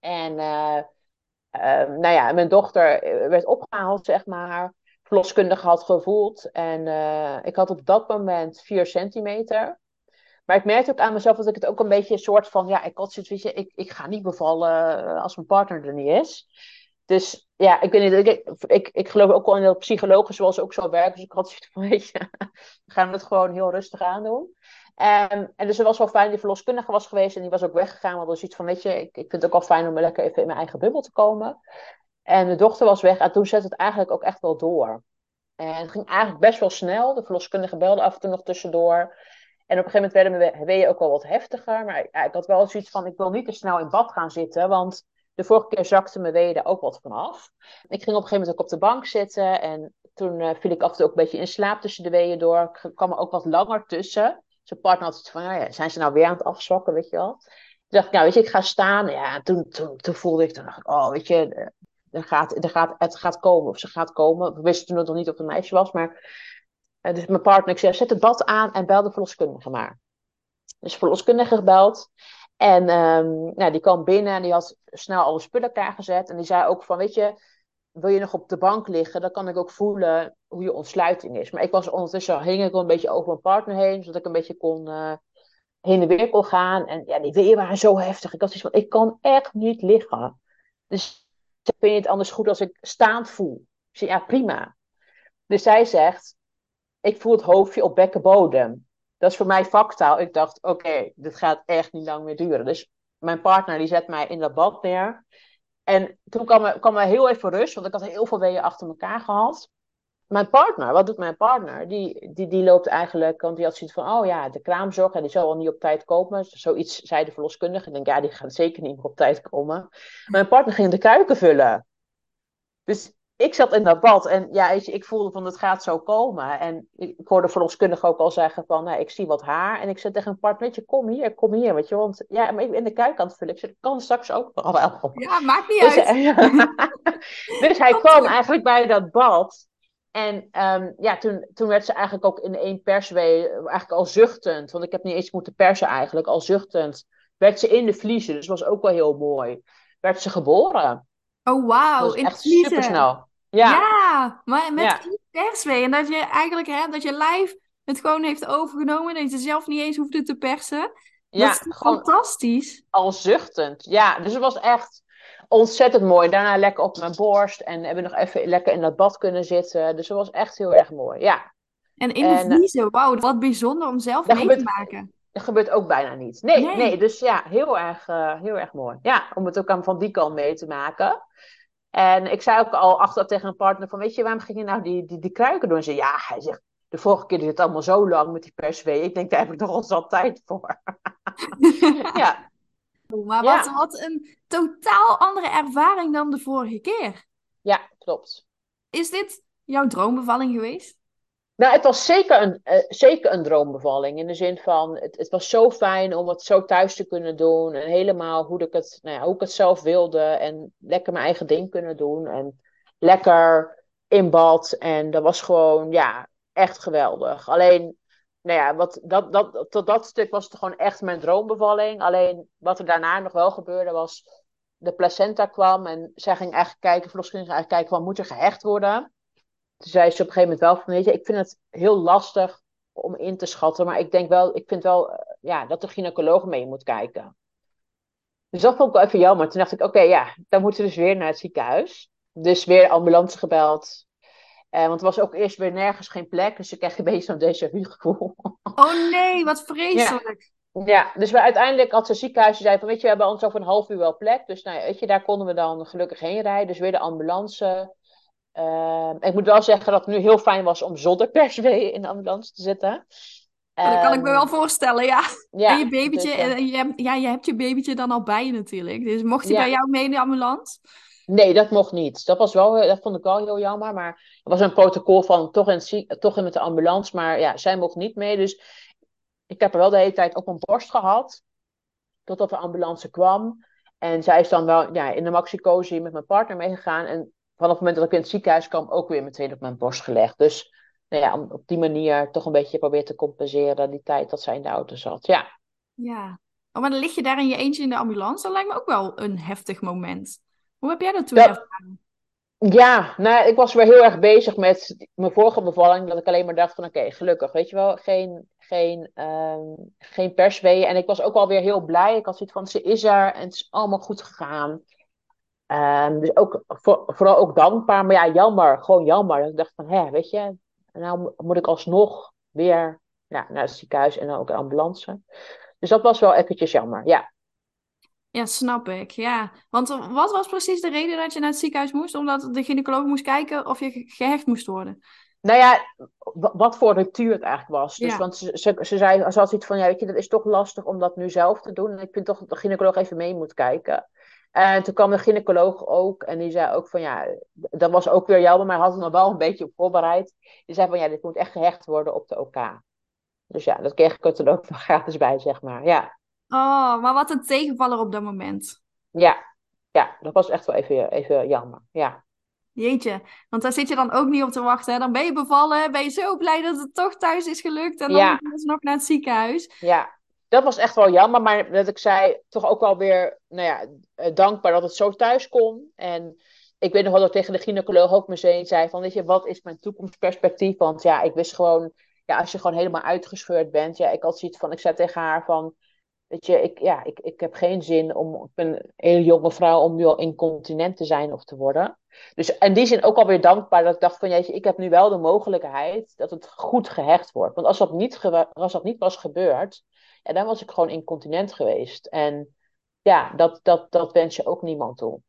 En uh, nou ja, mijn dochter werd opgehaald, zeg maar. Verloskundige had gevoeld. En ik had op dat moment 4 centimeter. Maar ik merkte ook aan mezelf dat ik het ook een beetje een soort van, ja, ik had zoiets, weet ik, ik ga niet bevallen eh, als mijn partner er niet is. Dus ja, ik weet niet, ik, ik, ik geloof ook wel in dat psychologen zoals ook zo werken. Dus ik had zoiets van, *laughs* weet je, we gaan het gewoon heel rustig aandoen. Um, en dus het was wel fijn, die verloskundige was geweest en die was ook weggegaan. Want er zoiets van, weet je, ik, ik vind het ook wel fijn om lekker even in mijn eigen bubbel te komen. En de dochter was weg en toen zette het eigenlijk ook echt wel door. En het ging eigenlijk best wel snel. De verloskundige belde af en toe nog tussendoor. En op een gegeven moment werden mijn weeën ook wel wat heftiger. Maar ja, ik had wel zoiets van, ik wil niet te snel in bad gaan zitten. Want de vorige keer zakte mijn er ook wat vanaf. Ik ging op een gegeven moment ook op de bank zitten. En toen uh, viel ik af en toe ook een beetje in slaap tussen de weeën door. Ik kwam er ook wat langer tussen. Zijn partner had het van, nou ja, zijn ze nou weer aan het afzwakken, weet je wel. Toen dacht ik, nou weet je, ik ga staan. Ja, toen, toen, toen voelde ik, toen oh weet je, er gaat, er gaat, het gaat komen of ze gaat komen. We wisten toen nog niet of het een meisje was, maar... Uh, dus mijn partner, ik zei, zet het bad aan en bel de verloskundige maar. Dus verloskundige gebeld. En um, nou, die kwam binnen en die had snel alle spullen klaargezet. En die zei ook van, weet je, wil je nog op de bank liggen? Dan kan ik ook voelen hoe je ontsluiting is. Maar ik was ondertussen, hing ik wel een beetje over mijn partner heen, zodat ik een beetje kon, uh, heen en weer kon gaan. En ja, die weeën waren zo heftig. Ik had zoiets van, ik kan echt niet liggen. Dus vind je het anders goed als ik staand voel? Ik zei, ja, prima. Dus zij zegt, ik voel het hoofdje op bekkenbodem. Dat is voor mij factaal. Ik dacht, oké, dit gaat echt niet lang meer duren. Dus mijn partner die zet mij in dat bad neer. En toen kwam er, kwam er heel even rust, want ik had heel veel weeën achter elkaar gehad. Mijn partner, wat doet mijn partner? Die, die, die loopt eigenlijk, want die had zoiets van, oh ja, de kraamzorg, die zal wel niet op tijd komen. Zoiets zei de verloskundige. Ik denk, ja, die gaat zeker niet meer op tijd komen. Mijn partner ging de kuiken vullen. Dus ik zat in dat bad en ja, ik voelde van het gaat zo komen. En ik, hoorde verloskundige ook al zeggen van, nou, ik zie wat haar. En ik zei tegen een partner, kom hier, kom hier, weet je. Want ja, maar ik ben in de kuikant vullen. Ik zei, dat kan straks ook nog wel. *laughs* Ja, maakt niet dus, uit. *laughs* dus hij kwam eigenlijk bij dat bad. En um, ja, toen, toen werd ze eigenlijk ook in één perswee, eigenlijk al zuchtend. Want ik heb niet eens moeten persen eigenlijk, al zuchtend. Werd ze in de vliezen, dus was ook wel heel mooi. Werd ze geboren. Oh, wauw. in echt super snel. Ja. ja, maar met ja. perswee. En dat je eigenlijk, hè, dat je lijf het gewoon heeft overgenomen. Dat je zelf niet eens hoefde te persen. Ja, dat is fantastisch. Al zuchtend. Ja, dus het was echt ontzettend mooi. Daarna lekker op mijn borst. En hebben nog even lekker in dat bad kunnen zitten. Dus het was echt heel erg mooi. Ja. En in de eh, vliezen, wauw, wat bijzonder om zelf mee te maken. Dat gebeurt ook bijna niet. Nee, nee. dus ja, heel erg, uh, heel erg mooi. Ja, om het ook aan van die kant mee te maken. En ik zei ook al achter tegen een partner van, weet je, waarom ging je nou die, die, die kruiken doen? En ze ja, hij zegt, de vorige keer deed het allemaal zo lang met die perswee. Ik denk, daar heb ik toch al zat tijd voor. *laughs* ja. Maar wat, wat een totaal andere ervaring dan de vorige keer. Ja, klopt. Is dit jouw droombevalling geweest? Nou, het was zeker een, uh, zeker een droombevalling. In de zin van, het, het, was zo fijn om het zo thuis te kunnen doen. En helemaal hoe ik het, nou ja, hoe ik het zelf wilde. En lekker mijn eigen ding kunnen doen. En lekker in bad. En dat was gewoon, ja, echt geweldig. Alleen, nou ja, wat, dat, dat, tot dat stuk was het gewoon echt mijn droombevalling. Alleen, wat er daarna nog wel gebeurde was... De placenta kwam en zij ging eigenlijk kijken, verloskundige eigenlijk kijken, van moet er gehecht worden? Toen zei ze op een gegeven moment wel van, weet je, ik vind het heel lastig om in te schatten, maar ik denk wel, ik vind wel, eh, ja, dat de gynaecoloog mee moet kijken. Dus dat vond ik wel even jammer. Toen dacht ik, oké, ja, dan moeten we dus weer naar het ziekenhuis. Dus weer ambulance gebeld. Eh, want er was ook eerst weer nergens geen plek, dus ik kreeg een beetje zo'n déjà vu gevoel. *laughs* Oh nee, wat vreselijk. Ja. ja, dus we uiteindelijk had het ziekenhuis zei van, weet je, we hebben ons over een half uur wel plek. Dus nou, weet je, daar konden we dan gelukkig heen rijden. Dus weer de ambulance Uh, ik moet wel zeggen dat het nu heel fijn was om zonder *laughs* perswee in de ambulance te zitten. Ja, dat kan ik me wel ehm, voorstellen, ja. ja en je babytje, dus, je, ja, je hebt je babytje dan al bij je natuurlijk. Dus mocht hij bij jou mee in de ambulance? Nee, dat mocht niet. Dat, was wel, dat vond ik wel heel jammer. Maar er was een protocol van toch in, toch in met de ambulance. Maar ja, zij mocht niet mee. Dus ik heb er wel de hele tijd op mijn borst gehad. Totdat de ambulance kwam. En zij is dan wel ja, in de maxicosi met mijn partner meegegaan. En vanaf het moment dat ik in het ziekenhuis kwam, ook weer meteen op mijn borst gelegd. Dus nou ja, om op die manier toch een beetje proberen te compenseren die tijd dat zij in de auto zat. Ja. Ja. Oh, maar dan lig je daar in je eentje in de ambulance. Dat lijkt me ook wel een heftig moment. Hoe heb jij dat toen ja. Ja, nou, ik was weer heel erg bezig met mijn vorige bevalling. Dat ik alleen maar dacht van oké, gelukkig, weet je wel, geen, geen, um, geen perswee. En ik was ook wel weer heel blij. Ik had zoiets van, ze is er en het is allemaal goed gegaan. Um, dus ook, voor, vooral ook dankbaar, maar ja, jammer, gewoon jammer. Dat ik dacht van, hè, weet je, nou moet ik alsnog weer ja, naar het ziekenhuis en dan ook de ambulance. Dus dat was wel eventjes jammer, ja. Ja, snap ik, ja. Want wat was precies de reden dat je naar het ziekenhuis moest? Omdat de gynaecoloog moest kijken of je gehecht moest worden? Nou ja, wat voor ruptuur het eigenlijk was. Dus, Want ze, ze, ze zei, ze had iets van, ja, weet je, dat is toch lastig om dat nu zelf te doen. En ik vind toch dat de gynaecoloog even mee moet kijken. En toen kwam de gynaecoloog ook en die zei ook van ja, dat was ook weer jammer, maar had het nog wel een beetje op voorbereid. Die zei van ja, dit moet echt gehecht worden op de OK. Dus ja, dat kreeg ik er toen ook nog gratis bij, zeg maar. Ja. Oh, maar wat een tegenvaller op dat moment. Ja, ja dat was echt wel even, even jammer. Ja. Jeetje, want daar zit je dan ook niet op te wachten. Hè? Dan ben je bevallen, ben je zo blij dat het toch thuis is gelukt. En dan ja. moet je nog naar het ziekenhuis. Ja, dat was echt wel jammer. Maar dat ik zei, toch ook wel weer nou ja, eh, dankbaar dat het zo thuis kon. En ik weet nog wel dat ik tegen de gynaecoloog ook meteen zei van, weet je, wat is mijn toekomstperspectief? Want ja, ik wist gewoon, ja, als je gewoon helemaal uitgescheurd bent. Ja, ik had zoiets van, ik zei tegen haar van, weet je, ik, ja, ik, ik heb geen zin om, ik ben een hele jonge vrouw om nu al incontinent te zijn of te worden. Dus in die zin ook alweer dankbaar dat ik dacht van, jeetje, ik heb nu wel de mogelijkheid dat het goed gehecht wordt. Want als dat niet, als dat niet was gebeurd, ja, dan was ik gewoon incontinent geweest. En ja, dat, dat, dat wens je ook niemand toe.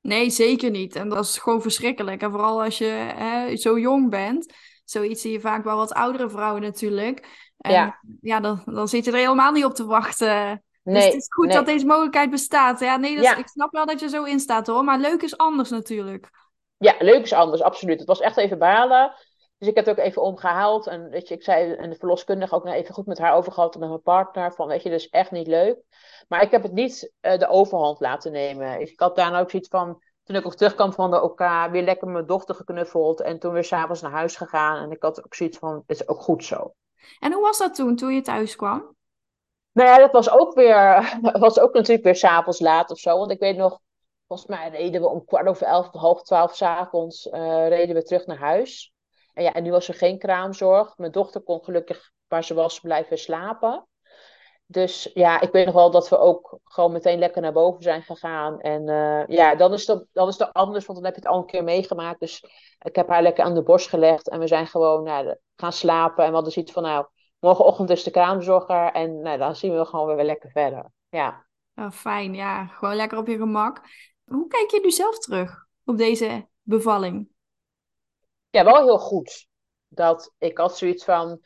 Nee, zeker niet. En dat is gewoon verschrikkelijk. En vooral als je hè, zo jong bent. Zoiets zie je vaak wel wat oudere vrouwen natuurlijk. En ja, ja dan, dan zit je er helemaal niet op te wachten. Nee, dus het is goed dat deze mogelijkheid bestaat. Ja, nee, dat ik snap wel dat je zo in staat hoor. Maar leuk is anders natuurlijk. Ja, leuk is anders, absoluut. Het was echt even balen. Dus ik heb het ook even omgehaald. En weet je, ik zei, en de verloskundige ook nog even goed met haar over gehad en met mijn partner. Van, weet je, is echt niet leuk. Maar ik heb het niet uh, de overhand laten nemen. Ik had daarna ook zoiets van, toen ik ook terugkwam van de OK, weer lekker mijn dochter geknuffeld. En toen weer s'avonds naar huis gegaan. En ik had ook zoiets van, het is ook goed zo. En hoe was dat toen, toen je thuis kwam? Nou ja, dat was ook weer, *laughs* was ook natuurlijk weer s'avonds laat of zo. Want ik weet nog, volgens mij reden we om kwart over elf, half twaalf s'avonds, uh, reden we terug naar huis. En ja, en nu was er geen kraamzorg. Mijn dochter kon gelukkig waar ze was blijven slapen. Dus ja, ik weet nog wel dat we ook gewoon meteen lekker naar boven zijn gegaan. En uh, ja, dan is, het, dan is het anders, want dan heb je het al een keer meegemaakt. Dus ik heb haar lekker aan de borst gelegd. En we zijn gewoon nou, gaan slapen. En we hadden zoiets van, nou, morgenochtend is de kraamzorger. En nou, dan zien we gewoon weer lekker verder. Ja. Oh, fijn, ja. Gewoon lekker op je gemak. Hoe kijk je nu zelf terug op deze bevalling? Ja, wel heel goed. Dat ik had zoiets van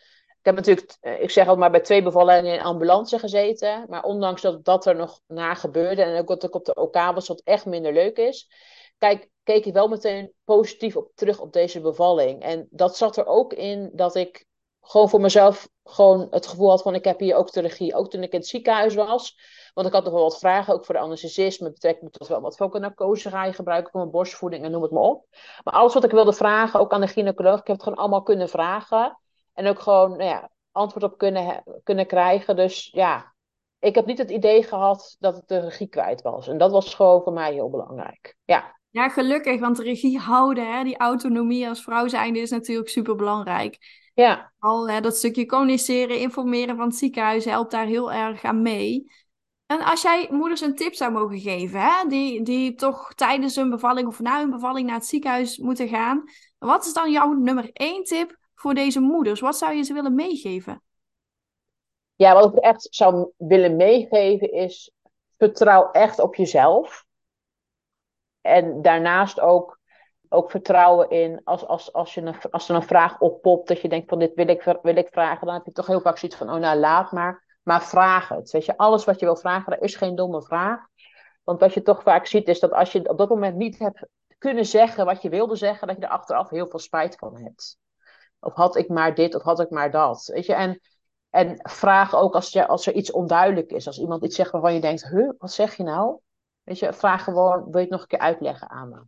ik heb natuurlijk, eh, ik zeg al maar bij twee bevallingen in ambulance gezeten. Maar ondanks dat dat er nog na gebeurde en ook dat ik op de OK was, wat echt minder leuk is. Kijk, keek ik wel meteen positief op, terug op deze bevalling. En dat zat er ook in dat ik gewoon voor mezelf gewoon het gevoel had van ik heb hier ook de regie. Ook toen ik in het ziekenhuis was. Want ik had nog wel wat vragen, ook voor de anesthesist. Met betrekking tot wel wat narcose ga je gebruiken voor mijn borstvoeding en noem het maar op. Maar alles wat ik wilde vragen, ook aan de gynaecoloog, ik heb het gewoon allemaal kunnen vragen. En ook gewoon nou ja, antwoord op kunnen, kunnen krijgen. Dus ja, ik heb niet het idee gehad dat ik de regie kwijt was. En dat was gewoon voor mij heel belangrijk. Ja. Ja, gelukkig, want de regie houden, hè, die autonomie als vrouw zijnde is natuurlijk super belangrijk. Ja. Al hè, dat stukje communiceren, informeren van het ziekenhuis helpt daar heel erg aan mee. En als jij moeders een tip zou mogen geven, hè, die, die toch tijdens hun bevalling of na hun bevalling naar het ziekenhuis moeten gaan, wat is dan jouw nummer één tip voor deze moeders? Wat zou je ze willen meegeven? Ja, wat ik echt zou willen meegeven is: vertrouw echt op jezelf. En daarnaast ook, ook vertrouwen in als, als, als, je een, als er een vraag oppopt, dat je denkt: van dit wil ik, wil ik vragen, dan heb je toch heel vaak zoiets van: oh nou, laat maar. Maar vraag het. Weet je, alles wat je wil vragen, er is geen domme vraag. Want wat je toch vaak ziet, is dat als je op dat moment niet hebt kunnen zeggen wat je wilde zeggen, dat je er achteraf heel veel spijt van hebt. Of had ik maar dit, of had ik maar dat. Weet je, en, en vraag ook als, je, als er iets onduidelijk is. Als iemand iets zegt waarvan je denkt, huh, wat zeg je nou? Weet je, vraag gewoon, wil je het nog een keer uitleggen aan me?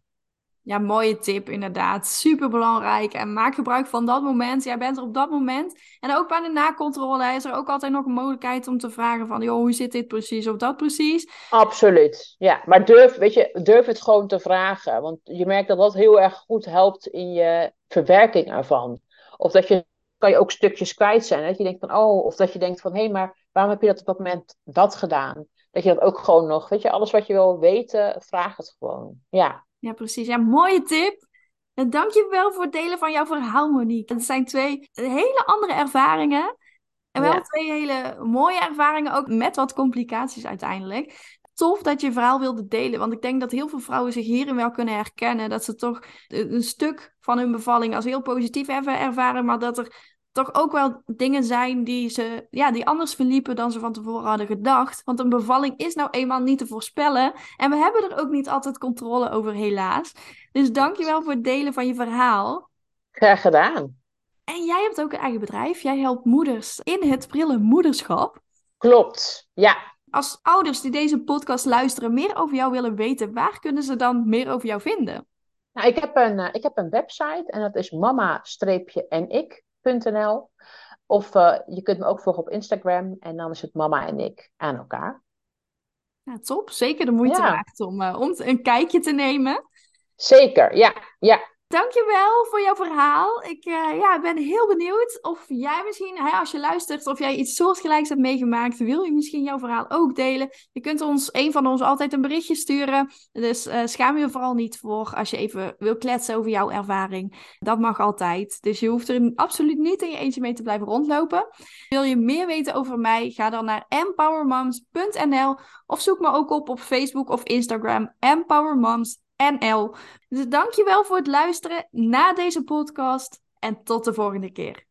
Ja, mooie tip inderdaad. Super belangrijk. En maak gebruik van dat moment. Jij bent er op dat moment. En ook bij de nakontrole is er ook altijd nog een mogelijkheid om te vragen van... joh, hoe zit dit precies of dat precies? Absoluut, ja. Maar durf, weet je, durf het gewoon te vragen. Want je merkt dat dat heel erg goed helpt in je verwerking ervan. Of dat je, kan je ook stukjes kwijt zijn. Dat je denkt van, oh, of dat je denkt van, hé, hey, maar waarom heb je dat op dat moment dat gedaan? Dat je dat ook gewoon nog, weet je, alles wat je wil weten, vraag het gewoon. Ja. Ja, precies. Ja, mooie tip. En dank je wel voor het delen van jouw verhaal, Monique. Het zijn twee hele andere ervaringen. En wel twee hele mooie ervaringen, ook met wat complicaties uiteindelijk tof dat je je verhaal wilde delen. Want ik denk dat heel veel vrouwen zich hierin wel kunnen herkennen. Dat ze toch een stuk van hun bevalling als heel positief hebben ervaren. Maar dat er toch ook wel dingen zijn die, ze, ja, die anders verliepen dan ze van tevoren hadden gedacht. Want een bevalling is nou eenmaal niet te voorspellen. En we hebben er ook niet altijd controle over, helaas. Dus dankjewel voor het delen van je verhaal. Graag gedaan. En jij hebt ook een eigen bedrijf. Jij helpt moeders in het prille moederschap. Klopt, ja. Als ouders die deze podcast luisteren meer over jou willen weten, waar kunnen ze dan meer over jou vinden? Nou, ik, heb een, uh, ik heb een website en dat is Of uh, je kunt me ook volgen op Instagram en dan is het mama en ik aan elkaar. Ja, top. Zeker de moeite ja. waard om, uh, om een kijkje te nemen. Zeker, ja. ja. Dankjewel voor jouw verhaal. Ik uh, ja, ben heel benieuwd of jij misschien, als je luistert, of jij iets soortgelijks hebt meegemaakt. Wil je misschien jouw verhaal ook delen? Je kunt ons, een van ons, altijd een berichtje sturen. Dus uh, schaam je vooral niet voor als je even wil kletsen over jouw ervaring. Dat mag altijd. Dus je hoeft er absoluut niet in je eentje mee te blijven rondlopen. Wil je meer weten over mij? Ga dan naar empowermoms.nl of zoek me ook op op Facebook of Instagram. Empowermoms NL. Dus dankjewel voor het luisteren naar deze podcast en tot de volgende keer.